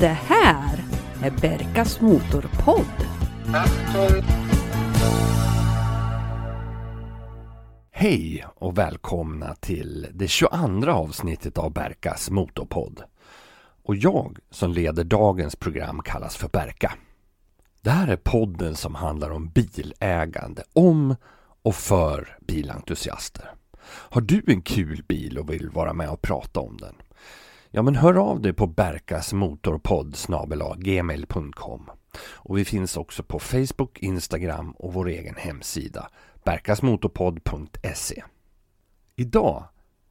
Det här är Berkas Motorpodd. Hej och välkomna till det 22 avsnittet av Berkas Motorpodd. Och jag som leder dagens program kallas för Berka. Det här är podden som handlar om bilägande, om och för bilentusiaster. Har du en kul bil och vill vara med och prata om den? Ja men hör av dig på berkasmotorpodd gmail.com och vi finns också på Facebook, Instagram och vår egen hemsida berkasmotorpodd.se Idag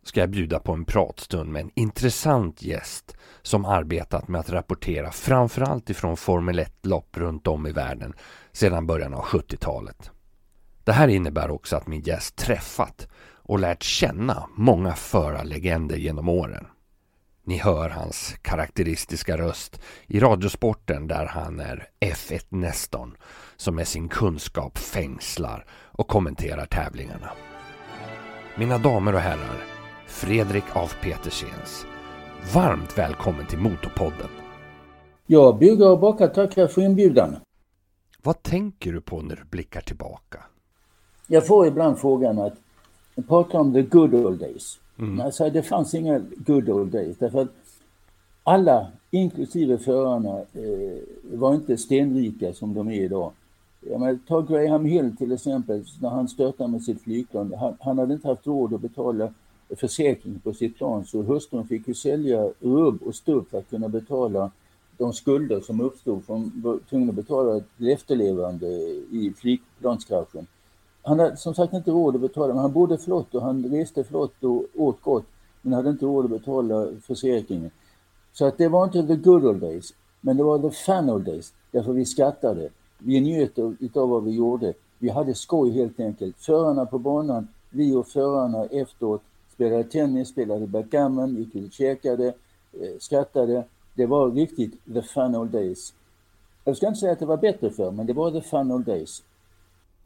ska jag bjuda på en pratstund med en intressant gäst som arbetat med att rapportera framförallt ifrån Formel 1-lopp runt om i världen sedan början av 70-talet. Det här innebär också att min gäst träffat och lärt känna många förarlegender genom åren. Ni hör hans karaktäristiska röst i Radiosporten där han är F1-nestorn som med sin kunskap fängslar och kommenterar tävlingarna. Mina damer och herrar, Fredrik af Petersens. Varmt välkommen till Motorpodden. Jag bugar och bockar tackar för inbjudan. Vad tänker du på när du blickar tillbaka? Jag får ibland frågan att prata om the good old days. Mm. Alltså, det fanns inga good old days därför att alla, inklusive förarna, eh, var inte stenrika som de är idag. Jag menar, ta Graham Hill till exempel, när han störtade med sitt flygplan. Han, han hade inte haft råd att betala försäkring på sitt plan så hustrun fick ju sälja rubb och stubb för att kunna betala de skulder som uppstod från var tvungen att betala till efterlevande i flygplanskraschen. Han hade som sagt inte råd att betala, men han bodde flott och han reste flott och åt gott, men hade inte råd att betala försäkringen. Så att det var inte the good old days, men det var the fun old days, därför vi skattade. Vi njöt utav vad vi gjorde. Vi hade skoj helt enkelt. Förarna på banan, vi och förarna efteråt spelade tennis, spelade backgammon, gick ut och käkade, eh, skrattade. Det var riktigt the fun old days. Jag ska inte säga att det var bättre för men det var the fun old days.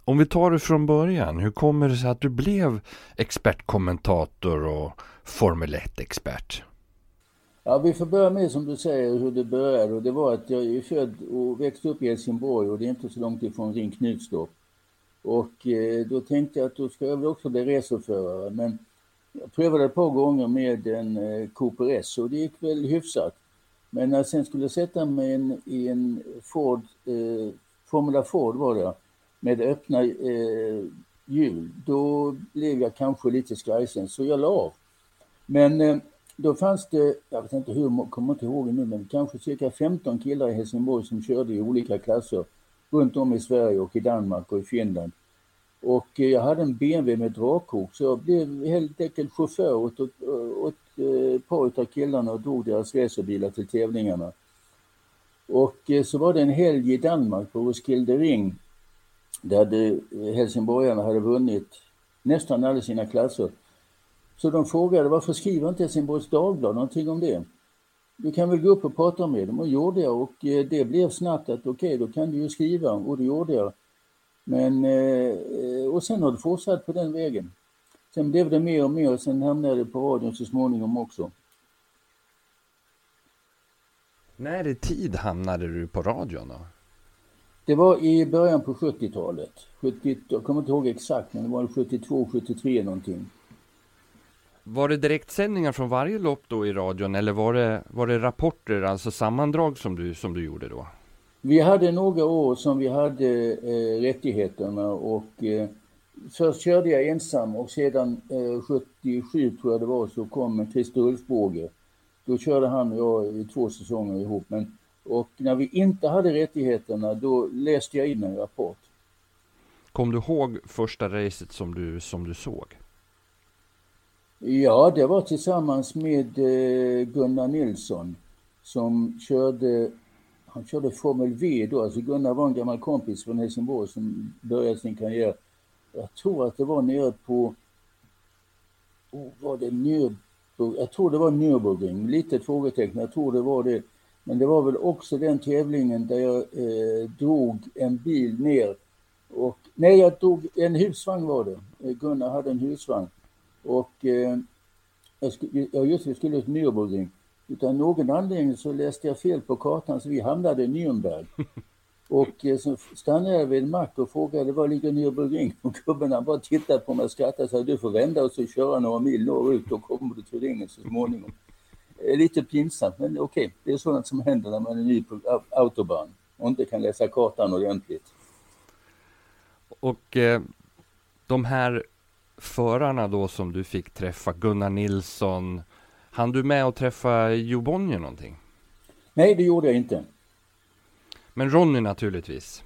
Om vi tar det från början, hur kommer det sig att du blev expertkommentator och Formel 1-expert? Ja, vi får börja med som du säger hur det började och det var att jag är född och växte upp i Helsingborg och det är inte så långt ifrån Ring Knutstorp. Och eh, då tänkte jag att då ska jag väl också bli racerförare men jag prövade ett par gånger med en eh, Cooper S och det gick väl hyfsat. Men när jag sen skulle sätta mig in, i en Ford, eh, Formula Ford var det, med öppna eh, hjul, då blev jag kanske lite skrajsen så jag la av. Men eh, då fanns det, jag vet inte hur, kommer inte ihåg nu, men kanske cirka 15 killar i Helsingborg som körde i olika klasser runt om i Sverige och i Danmark och i Finland. Och eh, jag hade en BMW med drakkok så jag blev helt enkelt chaufför åt, åt, åt ett par av killarna och drog deras racerbilar till tävlingarna. Och eh, så var det en helg i Danmark på Roskilde Ring där det, eh, helsingborgarna hade vunnit nästan alla sina klasser. Så de frågade varför skriver inte Helsingborgs Dagblad någonting om det? Du kan väl gå upp och prata med dem och gjorde jag och eh, det blev snabbt att okej, okay, då kan du ju skriva och det gjorde jag. Men, eh, och sen har det fortsatt på den vägen. Sen blev det mer och mer och sen hamnade det på radion så småningom också. När i tid hamnade du på radion då? Det var i början på 70-talet. 70, jag kommer inte ihåg exakt, men det var 72, 73 någonting. Var det direktsändningar från varje lopp då i radion eller var det, var det rapporter, alltså sammandrag som du, som du gjorde då? Vi hade några år som vi hade eh, rättigheterna och eh, först körde jag ensam och sedan eh, 77 tror jag det var så kom Christer Ulfbåge. Då körde han och jag i två säsonger ihop. Men, och när vi inte hade rättigheterna då läste jag in en rapport. Kom du ihåg första racet som du, som du såg? Ja, det var tillsammans med eh, Gunnar Nilsson som körde han körde Formel V då, alltså Gunnar var en gammal kompis från Helsingborg som började sin karriär. Jag tror att det var nere på, oh, var det Nürburg, jag tror det var Nürburgring, litet frågetecken, jag tror det var det. Men det var väl också den tävlingen där jag eh, drog en bil ner och, nej jag drog, en husvagn var det. Gunnar hade en husvagn. Och eh, jag, skulle, ja, just vi skulle till Nürburgring. Utan någon anledning så läste jag fel på kartan så vi hamnade i Nürnberg. Och eh, så stannade jag vid en mack och frågade var ligger Nürburgring? Och gubben han bara tittade på mig och skrattade och sa du får vända och så köra några mil norrut, då kommer du till ringen så småningom. Lite pinsamt, men okej, okay, det är sådant som händer när man är ny på autobahn och inte kan läsa kartan ordentligt. Och eh, de här förarna då som du fick träffa, Gunnar Nilsson, hann du med att träffa Jo Bonnier någonting? Nej, det gjorde jag inte. Men Ronny naturligtvis?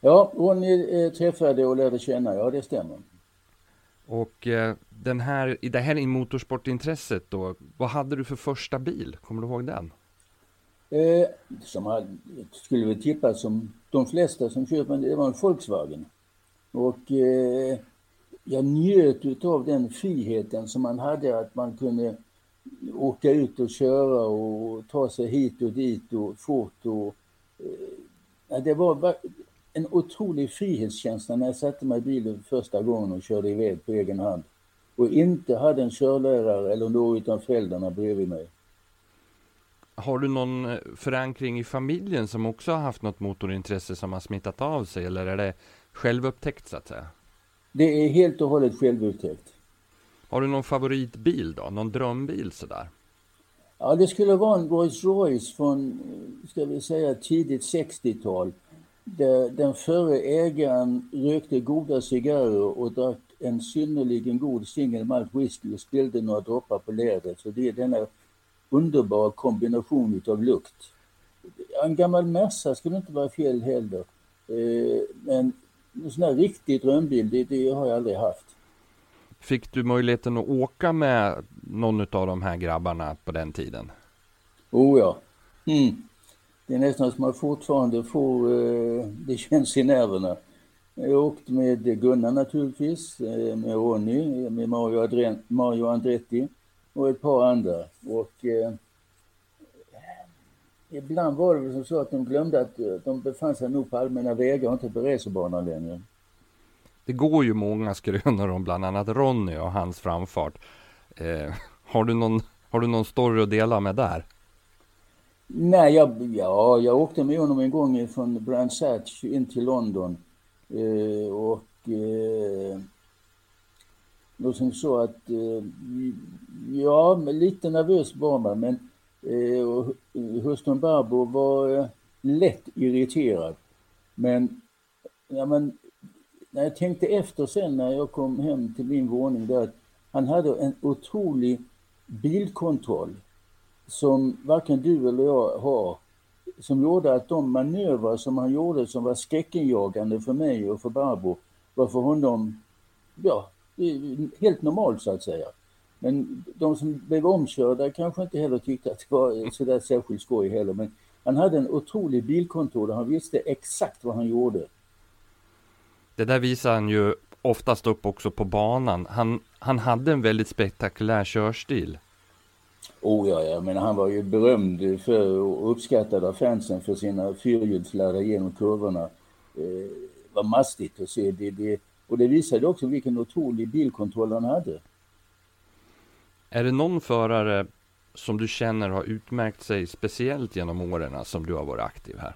Ja, Ronny eh, träffade och lärde känna, ja det stämmer. Och eh, den här, det här i motorsportintresset då, vad hade du för första bil? Kommer du ihåg den? Eh, som jag skulle vi tippa som de flesta som köper, det var en Volkswagen. Och eh, jag njöt av den friheten som man hade att man kunde åka ut och köra och ta sig hit och dit och fort och eh, det var en otrolig frihetskänsla när jag satte mig i bilen första gången och körde iväg på egen hand. Och inte hade en körlärare eller någon av föräldrarna bredvid mig. Har du någon eh, förankring i familjen som också har haft något motorintresse som har smittat av sig eller är det självupptäckt så att säga? Det är helt och hållet självupptäckt. Har du någon favoritbil då? Någon drömbil sådär? Ja, det skulle vara en Rolls Royce från, ska vi säga, tidigt 60-tal. Där den förre ägaren rökte goda cigarrer och drack en synnerligen god single malt whisky och spillde några droppar på lädret. Så det är denna underbara kombination utav lukt. En gammal Merca skulle inte vara fel heller. Eh, men en sån här riktig drömbil, det, det har jag aldrig haft. Fick du möjligheten att åka med någon av de här grabbarna på den tiden? Oh ja. Mm. Det är nästan som man fortfarande får, eh, det känns i nerverna. Jag åkte med Gunnar naturligtvis, eh, med Ronny, eh, med Mario, Adren, Mario Andretti och ett par andra. Och eh, ibland var det väl som så att de glömde att de befann sig nog på allmänna vägar och inte på racerbanan längre. Det går ju många skrönor om bland annat Ronny och hans framfart. Eh, har, du någon, har du någon story att dela med där? Nej, jag, ja, jag åkte med honom en gång från Brands Hatch in till London. Eh, och eh, och som så att, eh, ja, lite nervös var man, men eh, hustrun Barbro var eh, lätt irriterad. Men, ja men, när jag tänkte efter sen när jag kom hem till min våning där, att han hade en otrolig bilkontroll som varken du eller jag har, som gjorde att de manövrar som han gjorde som var skräckenjagande för mig och för Barbro var för honom, ja, helt normalt så att säga. Men de som blev omkörda kanske inte heller tyckte att det var sådär särskilt skoj heller. Men han hade en otrolig bilkontroll och han visste exakt vad han gjorde. Det där visar han ju oftast upp också på banan. Han, han hade en väldigt spektakulär körstil. Oh ja, jag menar han var ju berömd för och uppskattad av fansen för sina fyrhjulsladdar genom kurvorna. Eh, var mastigt att se. Det, det, och det visade också vilken otrolig bilkontroll han hade. Är det någon förare som du känner har utmärkt sig speciellt genom åren som du har varit aktiv här?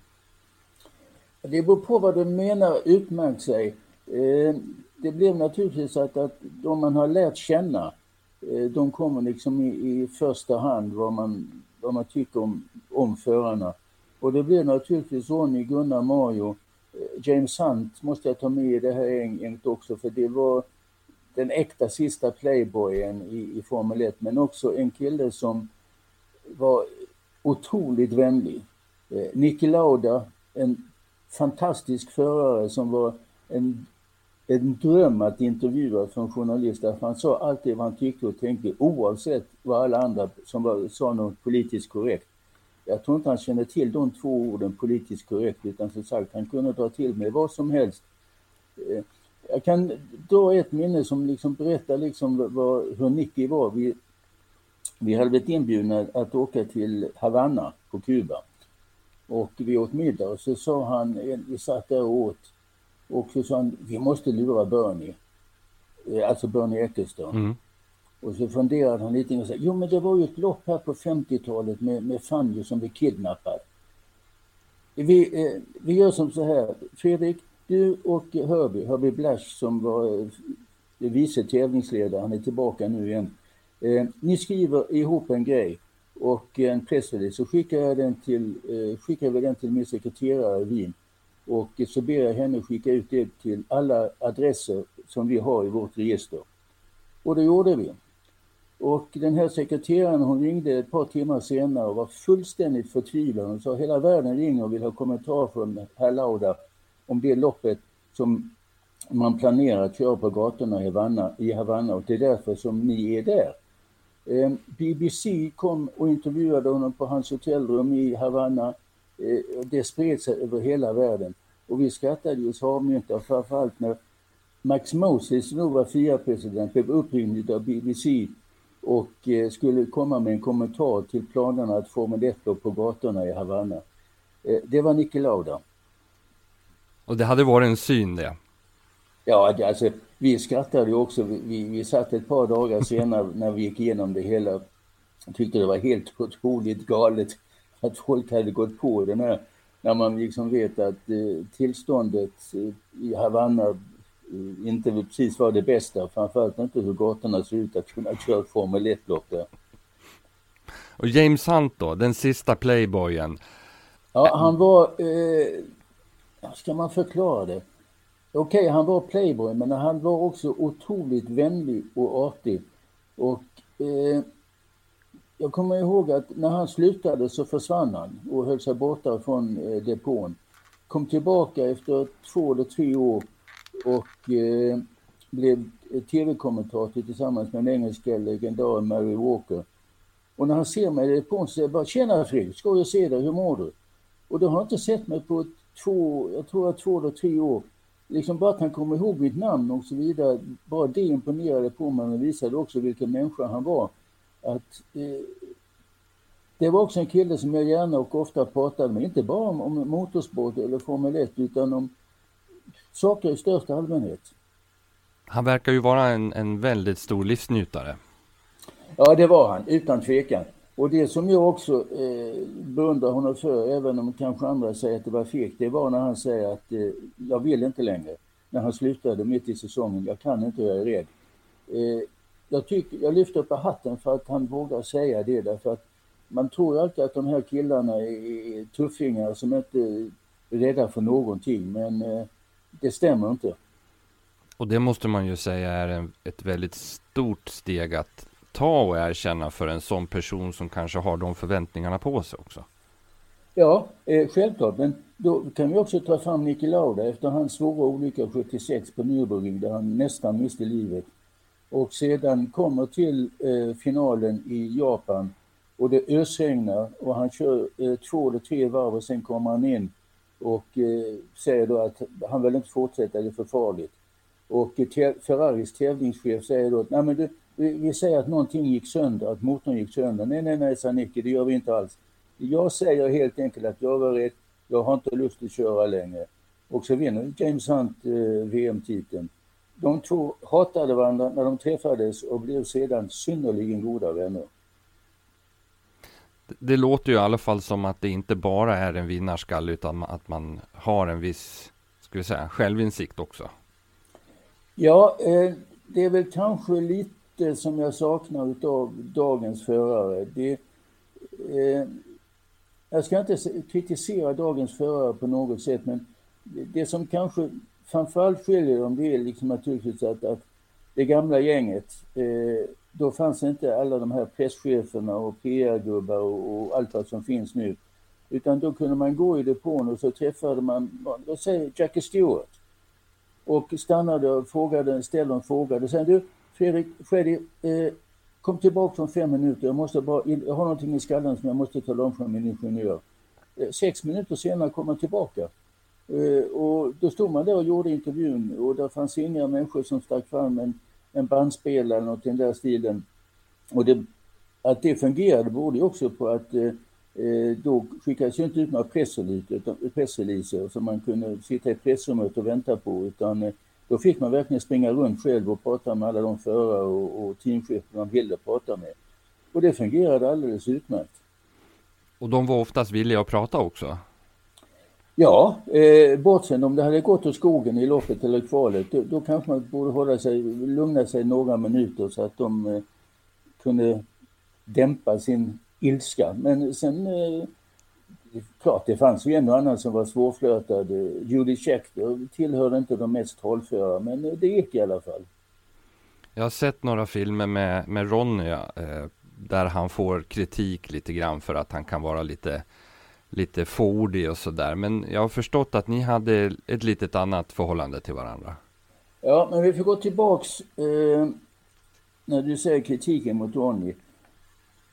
Det beror på vad du menar utmärkt sig. Eh, det blev naturligtvis att, att de man har lärt känna, Eh, de kommer liksom i, i första hand vad man, vad man tycker om, om förarna. Och det blev naturligtvis Ronny, Gunnar, Mario, eh, James Hunt måste jag ta med i det här gänget också för det var den äkta sista playboyen i, i Formel 1 men också en kille som var otroligt vänlig. Eh, Niki Lauda, en fantastisk förare som var en, en dröm att intervjua som journalist. Därför han sa alltid vad han tyckte och tänkte oavsett vad alla andra som var, sa något politiskt korrekt. Jag tror inte han kände till de två orden politiskt korrekt utan som sagt han kunde dra till med vad som helst. Eh, jag kan dra ett minne som liksom berättar liksom vad, hur Nicky var. Vi, vi hade blivit inbjudna att åka till Havanna på Kuba. Och vi åt middag och så sa han, eh, vi satt där och åt, och så sa han, vi måste lura Bernie. Eh, alltså Bernie Ecclestone. Mm. Och så funderade han lite och sa, jo men det var ju ett lopp här på 50-talet med, med Fanny som blev kidnappad. Vi, eh, vi gör som så här, Fredrik, du och Hörby, Hörby Blasch som var eh, vice tävlingsledare, han är tillbaka nu igen. Eh, ni skriver ihop en grej och en pressrelease så skickar jag den till, eh, skickar vi den till min sekreterare i Wien. Och så ber jag henne skicka ut det till alla adresser som vi har i vårt register. Och det gjorde vi. Och den här sekreteraren hon ringde ett par timmar senare och var fullständigt förtvivlad. Hon sa hela världen ringer och vill ha kommentar från herr Lauda om det loppet som man planerar att köra på gatorna i Havanna, i Havanna och det är därför som ni är där. Ehm, BBC kom och intervjuade honom på hans hotellrum i Havanna. Eh, det spred sig över hela världen och vi skrattade ju havmynta framförallt när Max Moses, som då var FIA-president, blev uppringd av BBC och eh, skulle komma med en kommentar till planerna att Formel 1 på gatorna i Havanna. Eh, det var Niki Lauda. Och det hade varit en syn det? Ja, alltså vi skrattade ju också. Vi, vi satt ett par dagar senare när vi gick igenom det hela. Tyckte det var helt otroligt galet att folk hade gått på den här, när man liksom vet att eh, tillståndet eh, i Havanna eh, inte precis var det bästa, framförallt inte hur gatorna ser ut att kunna köra Formel 1-lopp där. Och James Hunt då, den sista playboyen? Ja, han var, eh, ska man förklara det? Okej, okay, han var playboy, men han var också otroligt vänlig och artig. Och eh, jag kommer ihåg att när han slutade så försvann han och höll sig borta från eh, depån. Kom tillbaka efter två eller tre år och eh, blev eh, tv-kommentator tillsammans med den engelska legendaren Mary Walker. Och när han ser mig i depån så säger jag bara “Tjena Fredrik, skoj att se dig, hur mår du?” Och då har han inte sett mig på två, jag tror att två eller tre år liksom bara att han kom ihåg mitt namn och så vidare, bara det imponerade på mig och visade också vilken människa han var. Att, eh, det var också en kille som jag gärna och ofta pratade med, inte bara om, om motorsport eller Formel 1 utan om saker i största allmänhet. Han verkar ju vara en, en väldigt stor livsnjutare. Ja, det var han, utan tvekan. Och det som jag också eh, beundrar honom för, även om kanske andra säger att det var fegt, det var när han säger att eh, jag vill inte längre. När han slutade mitt i säsongen, jag kan inte, jag är rädd. Eh, jag, tycker, jag lyfter på hatten för att han vågar säga det, därför att man tror ju alltid att de här killarna är tuffingar som inte är rädda för någonting, men eh, det stämmer inte. Och det måste man ju säga är en, ett väldigt stort steg att ta och erkänna för en sån person som kanske har de förväntningarna på sig också? Ja, eh, självklart. Men då kan vi också ta fram Niki Lauda efter hans svåra olycka 76 på Nürburgring där han nästan miste livet. Och sedan kommer till eh, finalen i Japan och det ösregnar och han kör eh, två eller tre varv och sen kommer han in och eh, säger då att han vill inte fortsätta, det är för farligt. Och eh, Ferraris tävlingschef säger då att nej men du, vi, säger att någonting gick sönder, att motorn gick sönder. Nej, nej, nej, sa Nicke, det gör vi inte alls. Jag säger helt enkelt att jag var rätt, jag har inte lust att köra längre. Och så vinner James Hunt eh, VM-titeln. De två hatade varandra när de träffades och blev sedan synnerligen goda vänner. Det låter ju i alla fall som att det inte bara är en vinnarskalle utan att man har en viss, ska vi säga, självinsikt också. Ja, eh, det är väl kanske lite som jag saknar utav dagens förare. Det, eh, jag ska inte kritisera dagens förare på något sätt men det som kanske framförallt skiljer dem det är liksom naturligtvis att, att det gamla gänget, eh, då fanns inte alla de här presscheferna och PR-gubbar och, och, allt vad som finns nu. Utan då kunde man gå i depån och så träffade man, låt säga Jackie Stewart. Och stannade och frågade, ställde en fråga. Och sen du, Fredrik, Freddy, eh, kom tillbaka om fem minuter. Jag, måste bara, jag har någonting i skallen som jag måste tala om för min ingenjör. Eh, sex minuter senare kom han tillbaka. Eh, och då stod man där och gjorde intervjun och det fanns inga människor som stack fram en, en bandspelare eller något i den där stilen. Och det, att det fungerade berodde också på att eh, eh då skickades ju inte ut några pressreleaser som man kunde sitta i pressrummet och vänta på utan eh, Då fick man verkligen springa runt själv och prata med alla de förare och, och teamchefer man ville prata med. Och det fungerade alldeles utmärkt. Och de var oftast villiga att prata också? Ja, eh, bortsett om det hade gått åt skogen i loppet eller kvalet, då, då kanske man borde hålla sig, lugna sig några minuter så att de eh, kunde dämpa sin ilska. Men sen, eh, klart det fanns ju en och annan som var svårflörtad. Judy Check tillhörde inte de mest hållföra, men eh, det gick i alla fall. Jag har sett några filmer med, med Ronny, eh, där han får kritik lite grann för att han kan vara lite lite fåordig och sådär. Men jag har förstått att ni hade ett litet annat förhållande till varandra. Ja, men vi får gå tillbaks eh, när du säger kritiken mot Ronny.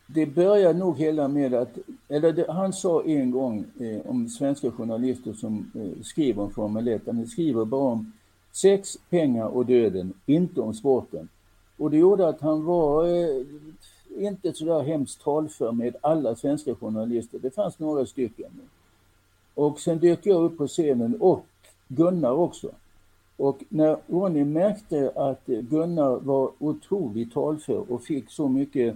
Det börjar nog hela med att, eller det, han sa en gång eh, om svenska journalister som eh, skriver om Formel 1, han skriver bara om sex, pengar och döden, inte om sporten. Och det gjorde att han var eh, inte sådär hemskt talför med alla svenska journalister. Det fanns några stycken. Och sen dök jag upp på scenen och Gunnar också. Och när Ronny märkte att Gunnar var otroligt talför och fick så mycket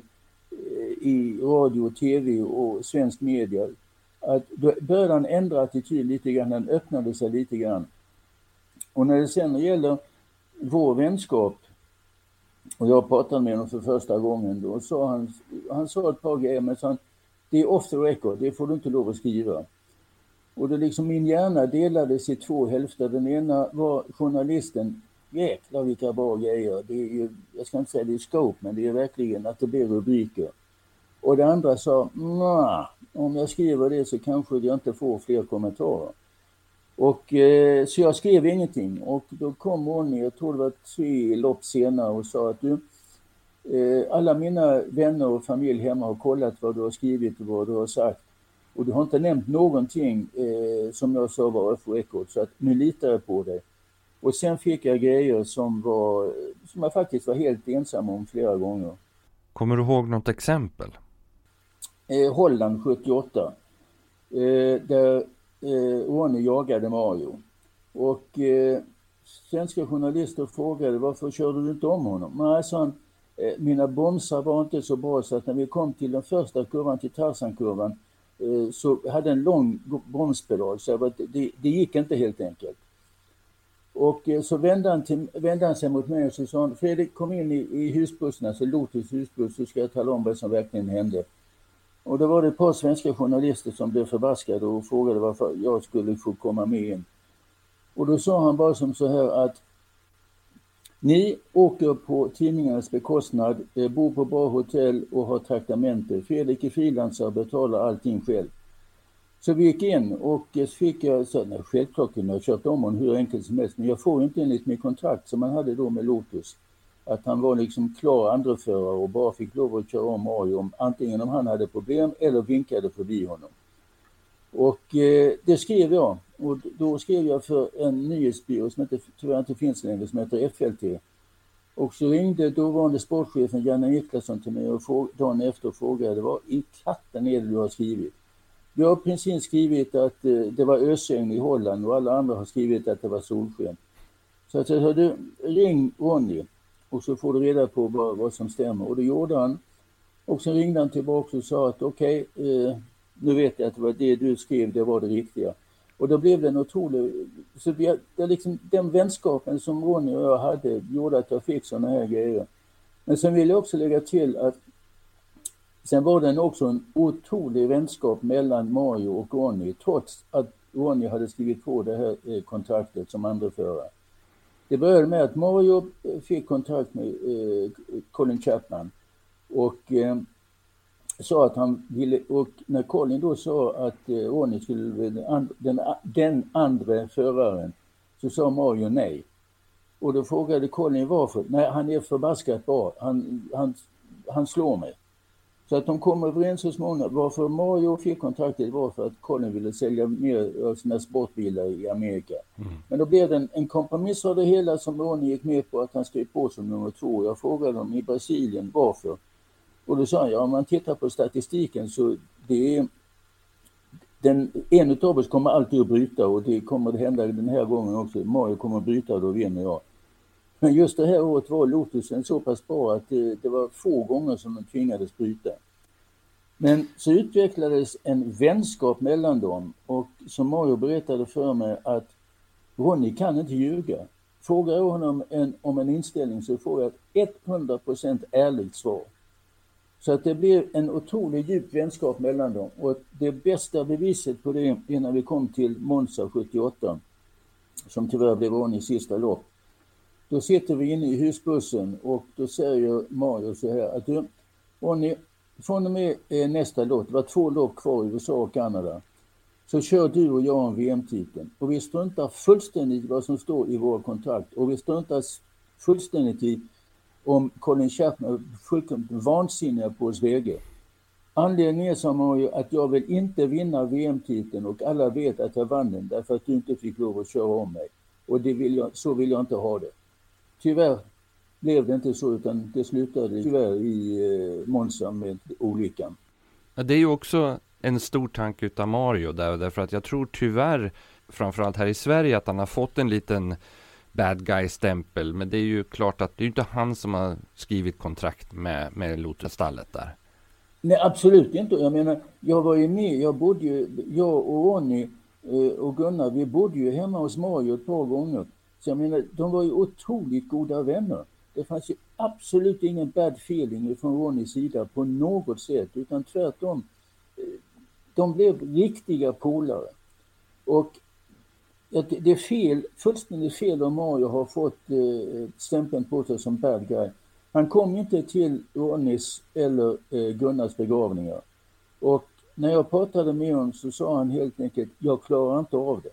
eh, i radio, tv och svensk media, att då började han ändra attityd lite grann, han öppnade sig lite grann. Och när det sen gäller vår vänskap och jag pratade med honom för första gången då. sa han, han sa ett par grejer men sa det är off the record, det får du inte lov att skriva. Och det liksom min hjärna delades i två hälfter. Den ena var journalisten, jäklar vilka bra grejer. Det är ju, jag ska inte säga det är scope, men det är verkligen att det blir rubriker. Och det andra sa, om jag skriver det så kanske jag inte får fler kommentarer. Och, eh, så jag skrev ingenting och då kom Ronny, jag tror det var tre lopp senare och sa att du, eh, alla mina vänner och familj hemma har kollat vad du har skrivit och vad du har sagt. Och du har inte nämnt någonting eh, som jag sa var off record, så att nu litar jag på dig. Och sen fick jag grejer som, var, som jag faktiskt var helt ensam om flera gånger. Kommer du ihåg något exempel? Eh, Holland 78. Eh, där eh, Ronny jagade Mario. Och eh, svenska journalister frågade varför körde du inte om honom? Nej, sa alltså, han, eh, mina bromsar var inte så bra så att när vi kom till den första kurvan, till Tarzankurvan, eh, så hade en lång bromspedal så det, det gick inte helt enkelt. Och eh, så vände han, till, vände han sig mot mig och så sa han, Fredrik kom in i, i husbussen, alltså Lotus husbuss, så ska jag tala om vad som verkligen hände. Och då var det ett par svenska journalister som blev förbaskade och frågade varför jag skulle få komma med in. Och då sa han bara som så här att ni åker på tidningarnas bekostnad, eh, bor på bra hotell och har traktamente. Fredrik är frilansare och betalar allting själv. Så vi gick in och fick jag, så, nej, självklart kunde jag köpt om honom hur enkelt som helst, men jag får inte enligt mitt kontrakt som man hade då med Lotus att han var liksom klar andreförare och bara fick lov att köra om Mario antingen om han hade problem eller vinkade förbi honom. Och eh, det skrev jag och då skrev jag för en nyhetsbyrå som inte, tyvärr inte finns längre som heter FLT. Och så ringde dåvarande sportchefen Janne Niklasson till mig och dagen efter och frågade vad i katten är det du har skrivit? Jag har precis skrivit att eh, det var ösregn i Holland och alla andra har skrivit att det var solsken. Så jag sa, du ring Ronny och så får du reda på vad, vad som stämmer. Och det gjorde han. Och sen ringde han tillbaka och sa att okej, okay, eh, nu vet jag att det var det du skrev, det var det riktiga. Och då blev det en otrolig... Så vi, det liksom, den vänskapen som Ronny och jag hade gjorde att jag fick sådana här grejer. Men sen vill jag också lägga till att sen var det också en otrolig vänskap mellan Mario och Ronny trots att Ronny hade skrivit på det här eh, kontraktet som andreförare. Det började med att Mario eh, fick kontakt med eh, Colin Chapman och eh, sa att han ville, och när Colin då sa att eh, Ronny skulle den, den, den andra föraren så sa Mario nej. Och då frågade Colin varför. Nej, han är förbaskat bra. Han, han, han slår mig. Så att de kom överens så småningom. Varför Mario fick kontraktet var för att Colin ville sälja mer av sina sportbilar i Amerika. Mm. Men då blev det en, en kompromiss av det hela som Ronny gick med på att han skrev på som nummer två. Jag frågade dem i Brasilien varför. Och då sa han, ja om man tittar på statistiken så det är den, en av oss kommer alltid att bryta och det kommer att hända den här gången också. Mario kommer att bryta och då vinner jag. Men just det här året var Lotusen så pass bra att det, det var få gånger som de tvingades bryta. Men så utvecklades en vänskap mellan dem och som Mario berättade för mig att Ronny kan inte ljuga. Frågar jag honom en, om en inställning så får jag ett 100% ärligt svar. Så att det blev en otroligt djup vänskap mellan dem och det bästa beviset på det är när vi kom till Monza 78 som tyvärr blev Ronnys sista lopp. Då sitter vi inne i husbussen och då säger Mario så här att du, Ronny, från och med eh, nästa lopp, det var två lopp kvar i USA och Kanada, så kör du och jag om VM-titeln. Och vi struntar fullständigt i vad som står i våra kontrakt och vi struntar fullständigt i om Colin Chapman är fullkomligt vansinniga på oss bägge. Anledningen är som att jag vill inte vinna VM-titeln och alla vet att jag vann den därför att du inte fick lov att köra om mig. Och det vill jag, så vill jag inte ha det. Tyvärr blev det inte så utan det slutade tyvärr i eh, Monza med olyckan. Ja, det är ju också en stor tanke utav Mario där, därför att jag tror tyvärr, framförallt här i Sverige, att han har fått en liten bad guy-stämpel. Men det är ju klart att det är inte han som har skrivit kontrakt med, med Lotusstallet där. Nej, absolut inte. Jag menar, jag var ju med, jag bodde ju, jag och Ronny eh, och Gunnar, vi bodde ju hemma hos Mario ett par gånger. Så jag menar, de var ju otroligt goda vänner. Det fanns ju absolut ingen bad feeling från Ronnys sida på något sätt, utan tvärtom. Eh, de blev riktiga polare. Och det är fel, fullständigt fel om Mario har fått eh, stämpeln på sig som bad guy. Han kom inte till Ronnys eller eh, Gunnars begravningar. Och när jag pratade med honom så sa han helt enkelt, jag klarar inte av det.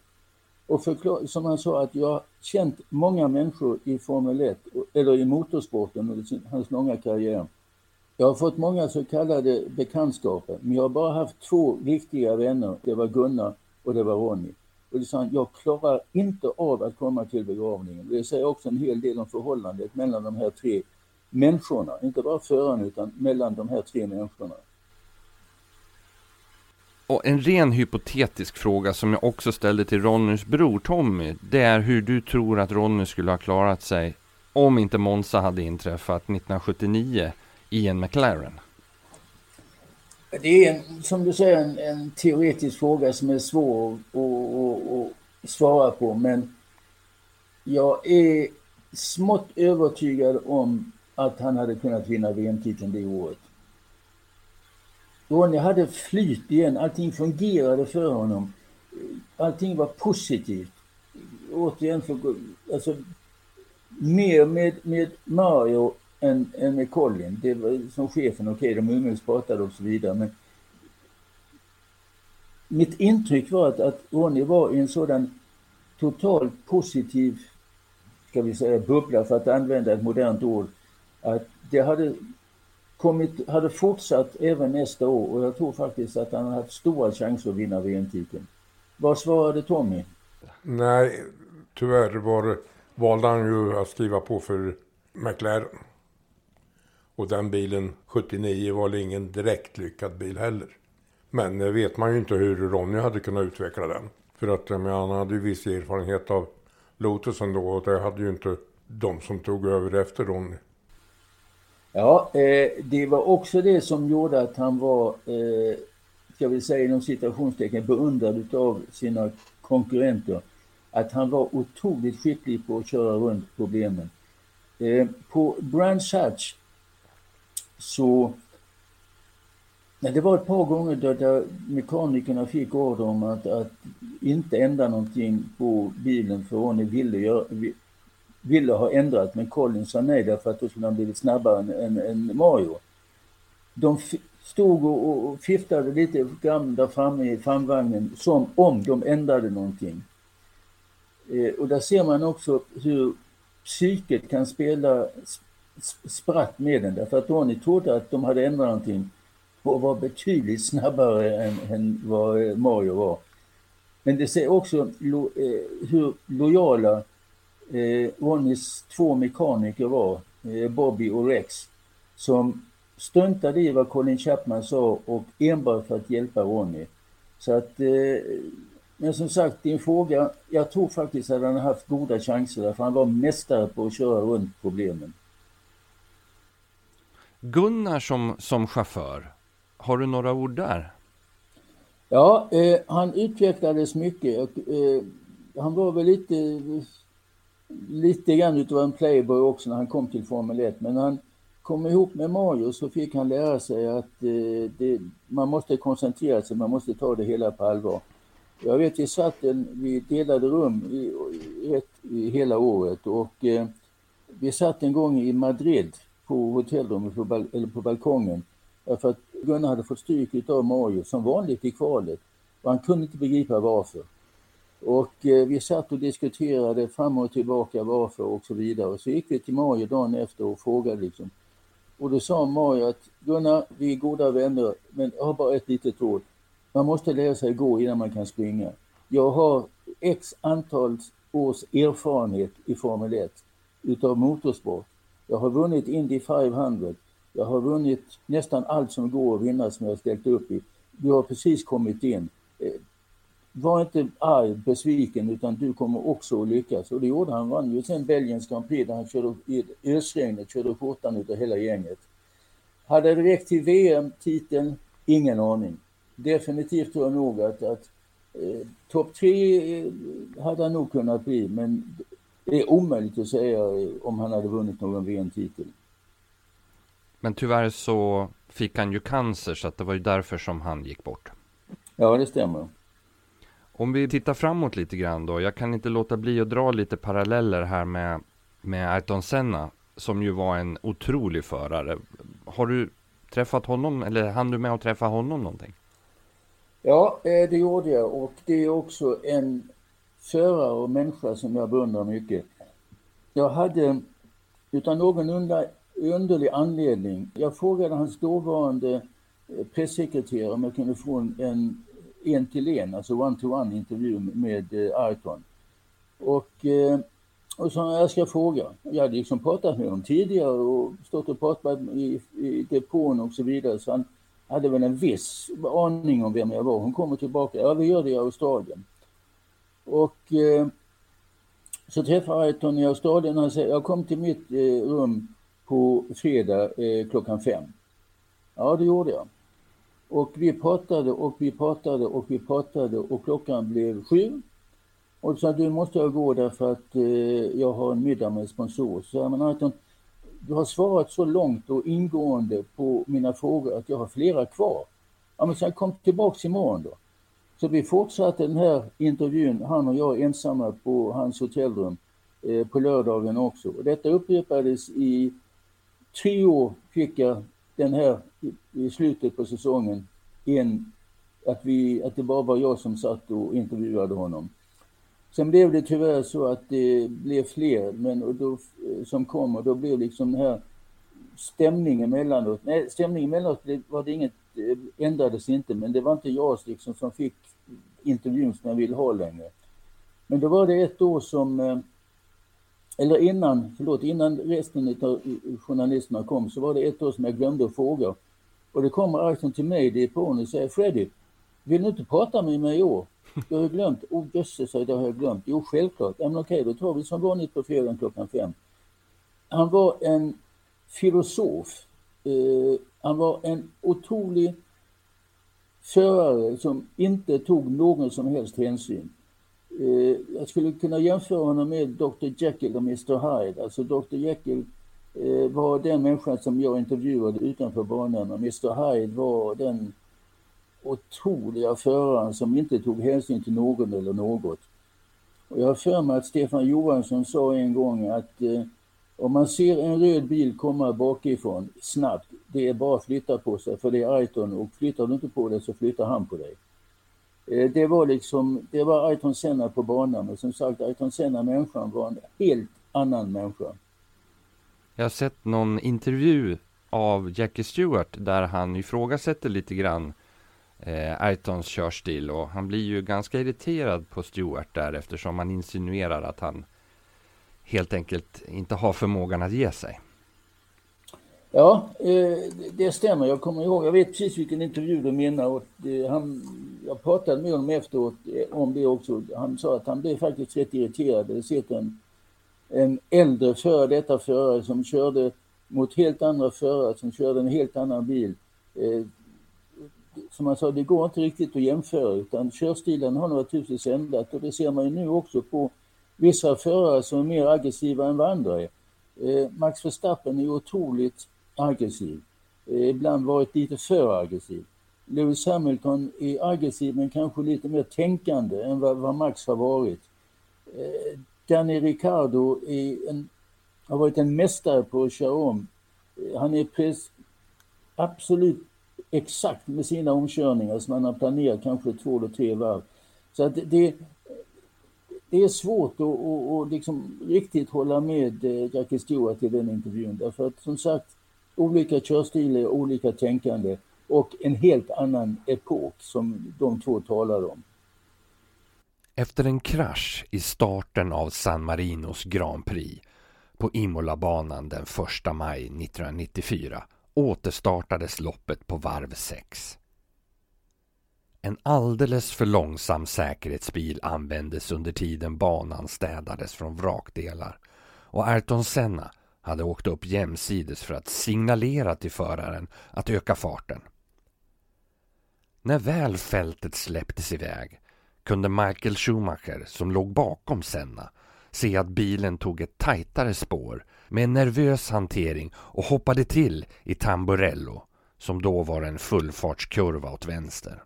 Och förklar, som han sa att jag har känt många människor i Formel 1, eller i motorsporten under sin, hans långa karriär. Jag har fått många så kallade bekantskaper, men jag har bara haft två riktiga vänner. Det var Gunnar och det var Ronny. Och det sa han, jag klarar inte av att komma till begravningen. Det säger också en hel del om förhållandet mellan de här tre människorna. Inte bara föraren utan mellan de här tre människorna. Och en ren hypotetisk fråga som jag också ställde till Ronnys bror Tommy. Det är hur du tror att Ronny skulle ha klarat sig om inte Monza hade inträffat 1979 i en McLaren. Det är en, som du säger en, en teoretisk fråga som är svår att, att, att svara på men jag är smått övertygad om att han hade kunnat vinna VM-titeln det året. Ronny hade flyt igen, allting fungerade för honom. Allting var positivt. Återigen, för, alltså, mer med, med Mario än, än med Colin. Det var som chefen, okej, okay, de umgicks, pratade och så vidare. Men mitt intryck var att, att Ronny var i en sådan totalt positiv, ska vi säga, bubbla för att använda ett modernt ord. Att det hade kommit, hade fortsatt även nästa år och jag tror faktiskt att han har haft stora chanser att vinna VM-titeln. Vad svarade Tommy? Nej, tyvärr var, valde han ju att skriva på för McLaren. Och den bilen 79 var ingen direkt lyckad bil heller. Men det vet man ju inte hur Ronny hade kunnat utveckla den. För att men, han hade ju viss erfarenhet av Lotus ändå och det hade ju inte de som tog över efter Ronny. Ja, eh, det var också det som gjorde att han var, eh, ska vi säga inom citationstecken, beundrad av sina konkurrenter. Att han var otroligt skicklig på att köra runt problemen. Eh, på Brands Hatch så det var ett par gånger där, där mekanikerna fick order om att, att inte ändra någonting på bilen för Ronny ville, göra, ville ha ändrat men Colin sa nej därför att då skulle han blivit snabbare än, än, än Mario. De stod och, och fiftade lite grann där framme i framvagnen som om de ändrade någonting. Eh, och där ser man också hur psyket kan spela spratt med den därför att Ronny trodde att de hade ändrat någonting och var betydligt snabbare än, än vad eh, Mario var. Men det ser också lo, eh, hur lojala eh, Ronnys två mekaniker var, eh, Bobby och Rex, som struntade i vad Colin Chapman sa och enbart för att hjälpa Ronny. Så att eh, men som sagt, din fråga, jag tror faktiskt att han har haft goda chanser därför han var mästare på att köra runt problemen. Gunnar som, som chaufför, har du några ord där? Ja, eh, han utvecklades mycket. Eh, han var väl lite, lite grann utav en playboy också när han kom till Formel 1, men när han kom ihop med Mario så fick han lära sig att eh, det, man måste koncentrera sig, man måste ta det hela på allvar. Jag vet, vi satt en, vi delade rum i, ett, i hela året och eh, vi satt en gång i Madrid på hotellrummet, på, bal, eller på balkongen, för att Gunnar hade fått stryk av Mario som vanligt i kvalet och han kunde inte begripa varför. Och eh, vi satt och diskuterade fram och tillbaka varför och så vidare. Så gick vi till Mario dagen efter och frågade liksom. Och då sa Mario att Gunnar, vi är goda vänner, men jag har bara ett litet råd. Man måste lära sig gå innan man kan springa. Jag har x antal års erfarenhet i Formel 1 utav motorsport. Jag har vunnit Indy 500. Jag har vunnit nästan allt som går att vinna som jag ställt upp i. Du har precis kommit in. Eh, Eh, var inte arg, besviken, utan du kommer också att lyckas. Och det gjorde han. Han vann ju sen Belgiens Grand Prix där han körde i ösregnet, körde skjortan utav hela gänget. Hade det räckt till VM-titeln? Ingen aning. Definitivt tror jag nog att, att eh, topp tre eh, hade han nog kunnat bli, men det är omöjligt att säga om han hade vunnit någon VM-titel. Men tyvärr så fick han ju cancer, så att det var ju därför som han gick bort. Ja, det stämmer. Om vi tittar framåt lite grann då. Jag kan inte låta bli att dra lite paralleller här med, med Ayrton Senna, som ju var en otrolig förare. Har du träffat honom, eller hann du med att träffa honom någonting? Ja, eh, det gjorde jag och det är också en förare och människa som jag beundrar mycket. Jag hade, utan någon underlig anledning, jag frågade hans dåvarande eh, pressekreterare om jag kunde få en en en till en, alltså one-to-one intervju med eh, Ayrton. Och, eh, och så jag ska fråga. Jag hade liksom pratat med honom tidigare och stått och pratat i, i depån och så vidare. Så han hade väl en viss aning om vem jag var. Hon kommer tillbaka. Ja, vi gör det i Australien. Och eh, så träffar Ayrton i Australien och han säger, jag kom till mitt eh, rum på fredag eh, klockan fem. Ja, det gjorde jag. Och vi pratade och vi pratade och vi pratade och klockan blev sju. Och sa du måste jag gå därför att eh, jag har en middag med sponsor. Så jag menar, Anton, du har svarat så långt och ingående på mina frågor att jag har flera kvar. Ja, men sen kom tillbaks imorgon då. Så vi fortsatte den här intervjun, han och jag ensamma på hans hotellrum eh, på lördagen också. Och detta upprepades i tre år fick jag den här i slutet på säsongen en, att, vi, att det bara var jag som satt och intervjuade honom. Sen blev det tyvärr så att det blev fler men då, eh, som kom och då blev liksom den här stämningen mellanåt, nej stämningen mellanåt var det inget, eh, ändrades inte men det var inte jag liksom som fick intervjun som jag ville ha längre. Men då var det ett år som eh, eller innan, förlåt, innan resten av journalisterna kom så var det ett år som jag glömde att fråga. Och det kommer Ayrton till mig, det är på och säger Freddy, vill du inte prata med mig i år? Jag har glömt. Oh jösses, det har jag glömt. Jo, självklart. Ja, men okej, då tar vi som vanligt på fredagen klockan fem. Han var en filosof. Eh, han var en otrolig förare som inte tog någon som helst hänsyn. Eh, jag skulle kunna jämföra honom med Dr Jekyll och Mr Hyde. Alltså Dr Jekyll eh, var den människan som jag intervjuade utanför banan och Mr Hyde var den otroliga föraren som inte tog hänsyn till någon eller något. Och jag har för mig att Stefan Johansson sa en gång att eh, om man ser en röd bil komma bakifrån snabbt, det är bara att flytta på sig för det är Aiton och flyttar du inte på dig så flyttar han på dig. Eh, det var liksom, det var Ayrton Senna på banan och som sagt Ayrton Senna människan var en helt annan människa. Jag har sett någon intervju av Jackie Stewart där han ifrågasätter lite grann eh, Ayrtons körstil och han blir ju ganska irriterad på Stewart där eftersom han insinuerar att han helt enkelt inte har förmågan att ge sig. Ja, eh, det stämmer. Jag kommer ihåg, jag vet precis vilken intervju du menar. Och han, jag pratade med honom efteråt eh, om det också. Han sa att han blev faktiskt rätt irriterad. Det sitter en, en äldre före detta förare som körde mot helt andra förare som körde en helt annan bil. Eh, som han sa, det går inte riktigt att jämföra utan körstilen har naturligtvis ändrat och det ser man ju nu också på vissa förare som är mer aggressiva än vad andra är. Max Verstappen är otroligt aggressiv. Eh, ibland varit lite för aggressiv. Lewis Hamilton är aggressiv men kanske lite mer tänkande än vad, vad Max har varit. Eh, Danny Ricardo en, har varit en mästare på att köra om. Eh, han är pres, absolut exakt med sina omkörningar som han har planerat kanske två eller tre varv. Så att det, det är svårt att, och, och liksom riktigt hålla med eh, Jackie Stewart i den intervjun därför att som sagt olika körstilar, olika tänkande och en helt annan epok som de två talar om. Efter en krasch i starten av San Marinos Grand Prix på Imola-banan den 1 maj 1994 återstartades loppet på varv 6. En alldeles för långsam säkerhetsbil användes under tiden banan städades från vrakdelar och Ayrton Senna hade åkt upp jämsides för att signalera till föraren att öka farten. När väl fältet släpptes iväg kunde Michael Schumacher, som låg bakom Senna, se att bilen tog ett tajtare spår med en nervös hantering och hoppade till i Tamburello, som då var en fullfartskurva åt vänster.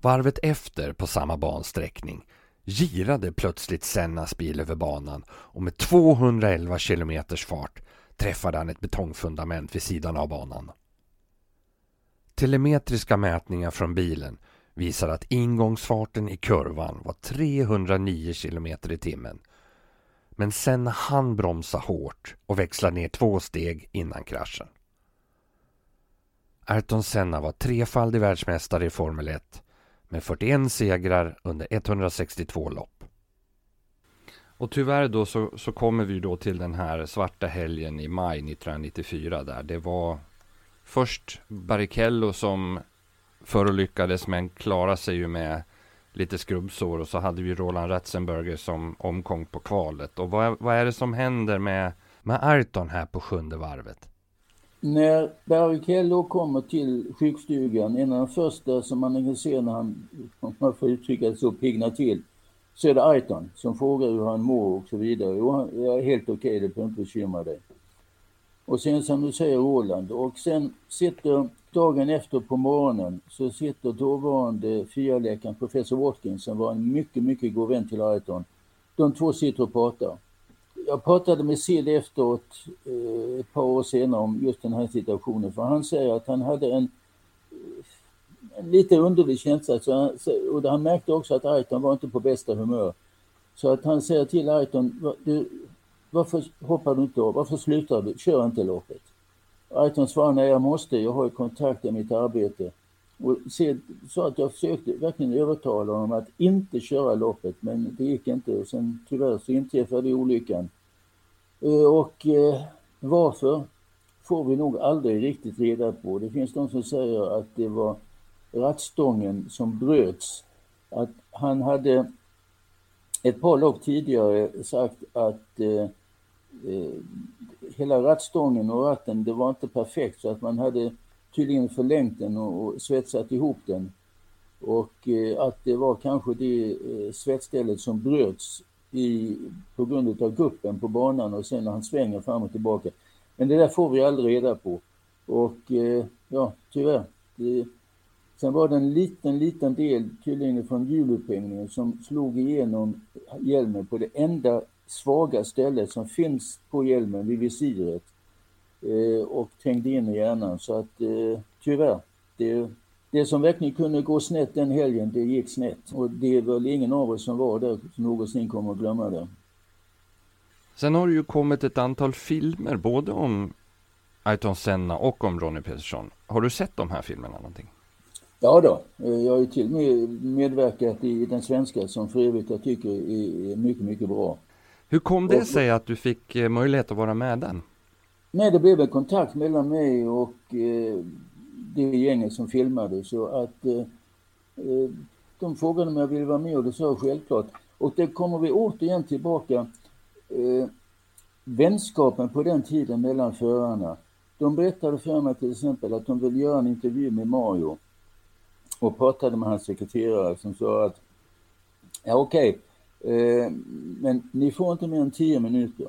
Varvet efter på samma bansträckning girade plötsligt Sennas bil över banan och med 211 kilometers fart träffade han ett betongfundament vid sidan av banan. Telemetriska mätningar från bilen visar att ingångsfarten i kurvan var 309 kilometer i timmen. Men Senna hann bromsa hårt och växla ner två steg innan kraschen. Ayrton Senna var trefaldig världsmästare i Formel 1 med 41 segrar under 162 lopp. Och tyvärr då så, så kommer vi då till den här svarta helgen i maj 1994 där det var först Barrichello som förolyckades men klarade sig ju med lite skrubbsår och så hade vi Roland Ratzenberger som omkom på kvalet. Och vad, vad är det som händer med, med Ayrton här på sjunde varvet? När Barrichello kommer till sjukstugan, en av de första som man kan se när han, om man får uttrycka det så, piggnar till, så är det Ayrton som frågar hur han mår och så vidare. Jo, jag är helt okej, okay, det behöver inte bekymra dig. Och sen som du säger Roland, och sen sitter dagen efter på morgonen så sitter dåvarande FIA-läkaren professor Watkins som var en mycket, mycket god vän till Ayrton. De två sitter och pratar jag pratade med Sid efteråt eh, ett par år senare om just den här situationen för han säger att han hade en, en lite underlig känsla så han, och han märkte också att Ayrton var inte på bästa humör. Så att han säger till Ayrton, du, varför hoppar du inte av? Varför slutar du? Kör inte loppet. Ayrton svarar, nej jag måste, jag har ju kontakt i mitt arbete. Och Sid sa att jag försökte verkligen övertala honom att inte köra loppet men det gick inte och sen tyvärr så inträffade olyckan. Eh, och eh, varför får vi nog aldrig riktigt reda på. Det finns de som säger att det var rattstången som bröts. Att han hade ett par lopp tidigare sagt att eh, eh, hela rattstången och ratten, det var inte perfekt så att man hade tydligen förlängt den och, och svetsat ihop den. Och eh, att det var kanske det eh, svetsstället som bröts i, på grund av guppen på banan och sen när han svänger fram och tillbaka. Men det där får vi aldrig reda på. Och eh, ja, tyvärr. Det, sen var det en liten, liten del tydligen från hjulupphängningen som slog igenom hjälmen på det enda svaga stället som finns på hjälmen, vid visiret. Eh, och trängde in i hjärnan. Så att eh, tyvärr, det, det som verkligen kunde gå snett den helgen, det gick snett. Och det är väl ingen av oss som var där som någonsin kommer att glömma det. Sen har det ju kommit ett antal filmer, både om Ayrton Senna och om Ronnie Peterson. Har du sett de här filmerna någonting? Ja då, jag har ju till och med medverkat i den svenska som för övrigt jag tycker är mycket, mycket bra. Hur kom det sig att du fick eh, möjlighet att vara med den? Nej, det blev en kontakt mellan mig och eh, det gänget som filmade så att eh, eh, de frågade om jag ville vara med och det sa jag självklart. Och det kommer vi återigen tillbaka. Eh, vänskapen på den tiden mellan förarna. De berättade för mig till exempel att de ville göra en intervju med Mario och pratade med hans sekreterare som sa att ja okej, okay, eh, men ni får inte mer än tio minuter.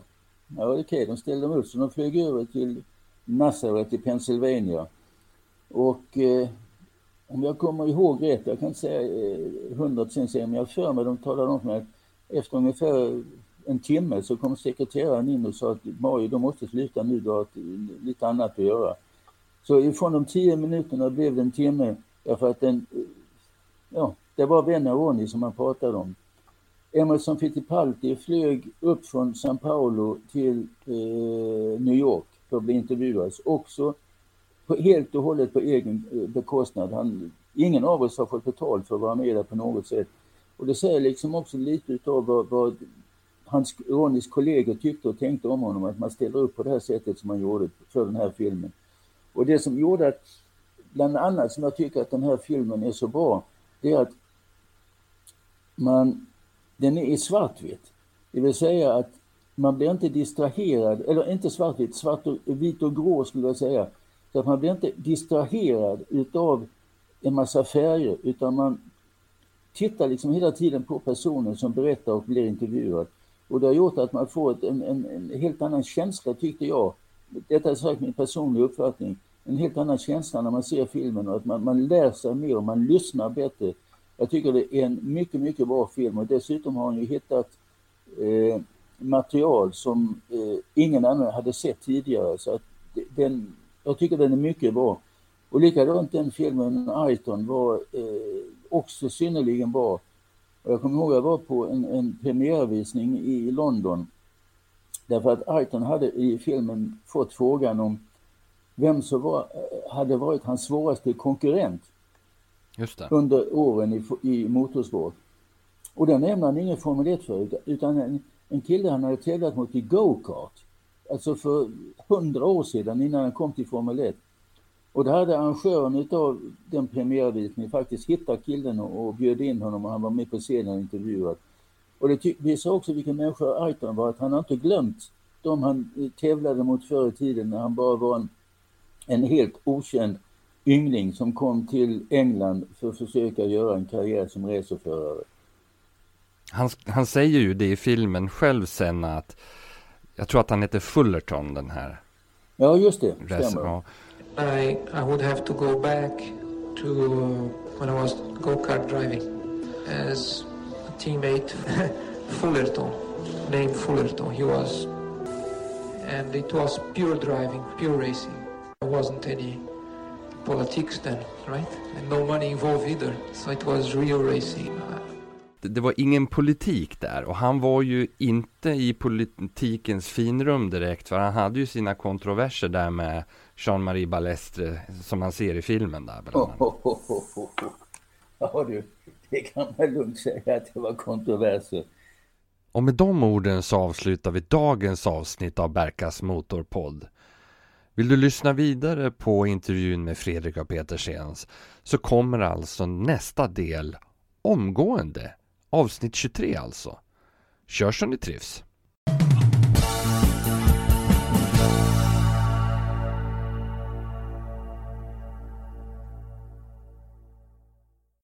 Ja okej, okay, de ställde upp så de flög över till Nazareth i Pennsylvania. Och eh, om jag kommer ihåg rätt, jag kan inte säga eh, hundra procent men jag för mig de talade om för mig att efter ungefär en timme så kom sekreteraren in och sa att Mario, du måste sluta nu, du har lite annat att göra. Så ifrån de tio minuterna blev det en timme därför att den, eh, ja, det var Veneroni och som man pratade om. Emerson Fittipaldi flög upp från São Paulo till eh, New York för att bli intervjuad. Också på, helt och hållet på egen eh, bekostnad. Han, ingen av oss har fått betalt för att vara med där på något sätt. Och det säger liksom också lite utav vad, vad hans, Ronnys kollegor tyckte och tänkte om honom, att man ställer upp på det här sättet som man gjorde för den här filmen. Och det som gjorde att, bland annat som jag tycker att den här filmen är så bra, det är att man, den är i svartvitt. Det vill säga att man blir inte distraherad, eller inte svartvitt, svart och vit och grå skulle jag säga. Så att man blir inte distraherad utav en massa färger utan man tittar liksom hela tiden på personen som berättar och blir intervjuad. Och det har gjort att man får en, en, en helt annan känsla tyckte jag. Detta är säkert min personliga uppfattning. En helt annan känsla när man ser filmen och att man, man lär sig mer och man lyssnar bättre. Jag tycker det är en mycket, mycket bra film och dessutom har han ju hittat eh, material som eh, ingen annan hade sett tidigare. Så att den, jag tycker den är mycket bra. Och likadant den filmen Aiton var eh, också synnerligen bra. Och jag kommer ihåg att jag var på en, en premiärvisning i London. Därför att Aiton hade i filmen fått frågan om vem som var, hade varit hans svåraste konkurrent under åren i, i motorsport. Och då nämnde han ingen Formel 1 för utan en, en kille han hade tävlat mot i go-kart. Alltså för hundra år sedan innan han kom till Formel 1. Och då hade arrangören utav den premiärvisningen faktiskt hittat killen och, och bjöd in honom och han var med på scenen och intervjuad. Och det visar också vilken människa Aiton var, att han har inte glömt de han eh, tävlade mot förr i tiden när han bara var en, en helt okänd yngling som kom till England för att försöka göra en karriär som racerförare. Han, han säger ju det i filmen själv sen att jag tror att han heter Fullerton den här. Ja just det, stämmer. I, I would have to go back to uh, when I was go-kart driving as a teammate Fullerton, named Fullerton. He was, and it was pure driving, pure racing. There wasn't any politics then, right? And no money involved either. So it was real racing. Det var ingen politik där och han var ju inte i politikens finrum direkt för han hade ju sina kontroverser där med Jean-Marie Balestre som man ser i filmen där bland annat. Oh, oh, oh, ja du, det kan man lugnt säga att det var kontroverser. Och med de orden så avslutar vi dagens avsnitt av Berkas Motorpodd. Vill du lyssna vidare på intervjun med Fredrik och Petersens så kommer alltså nästa del omgående. Avsnitt 23 alltså. Kör som ni trivs!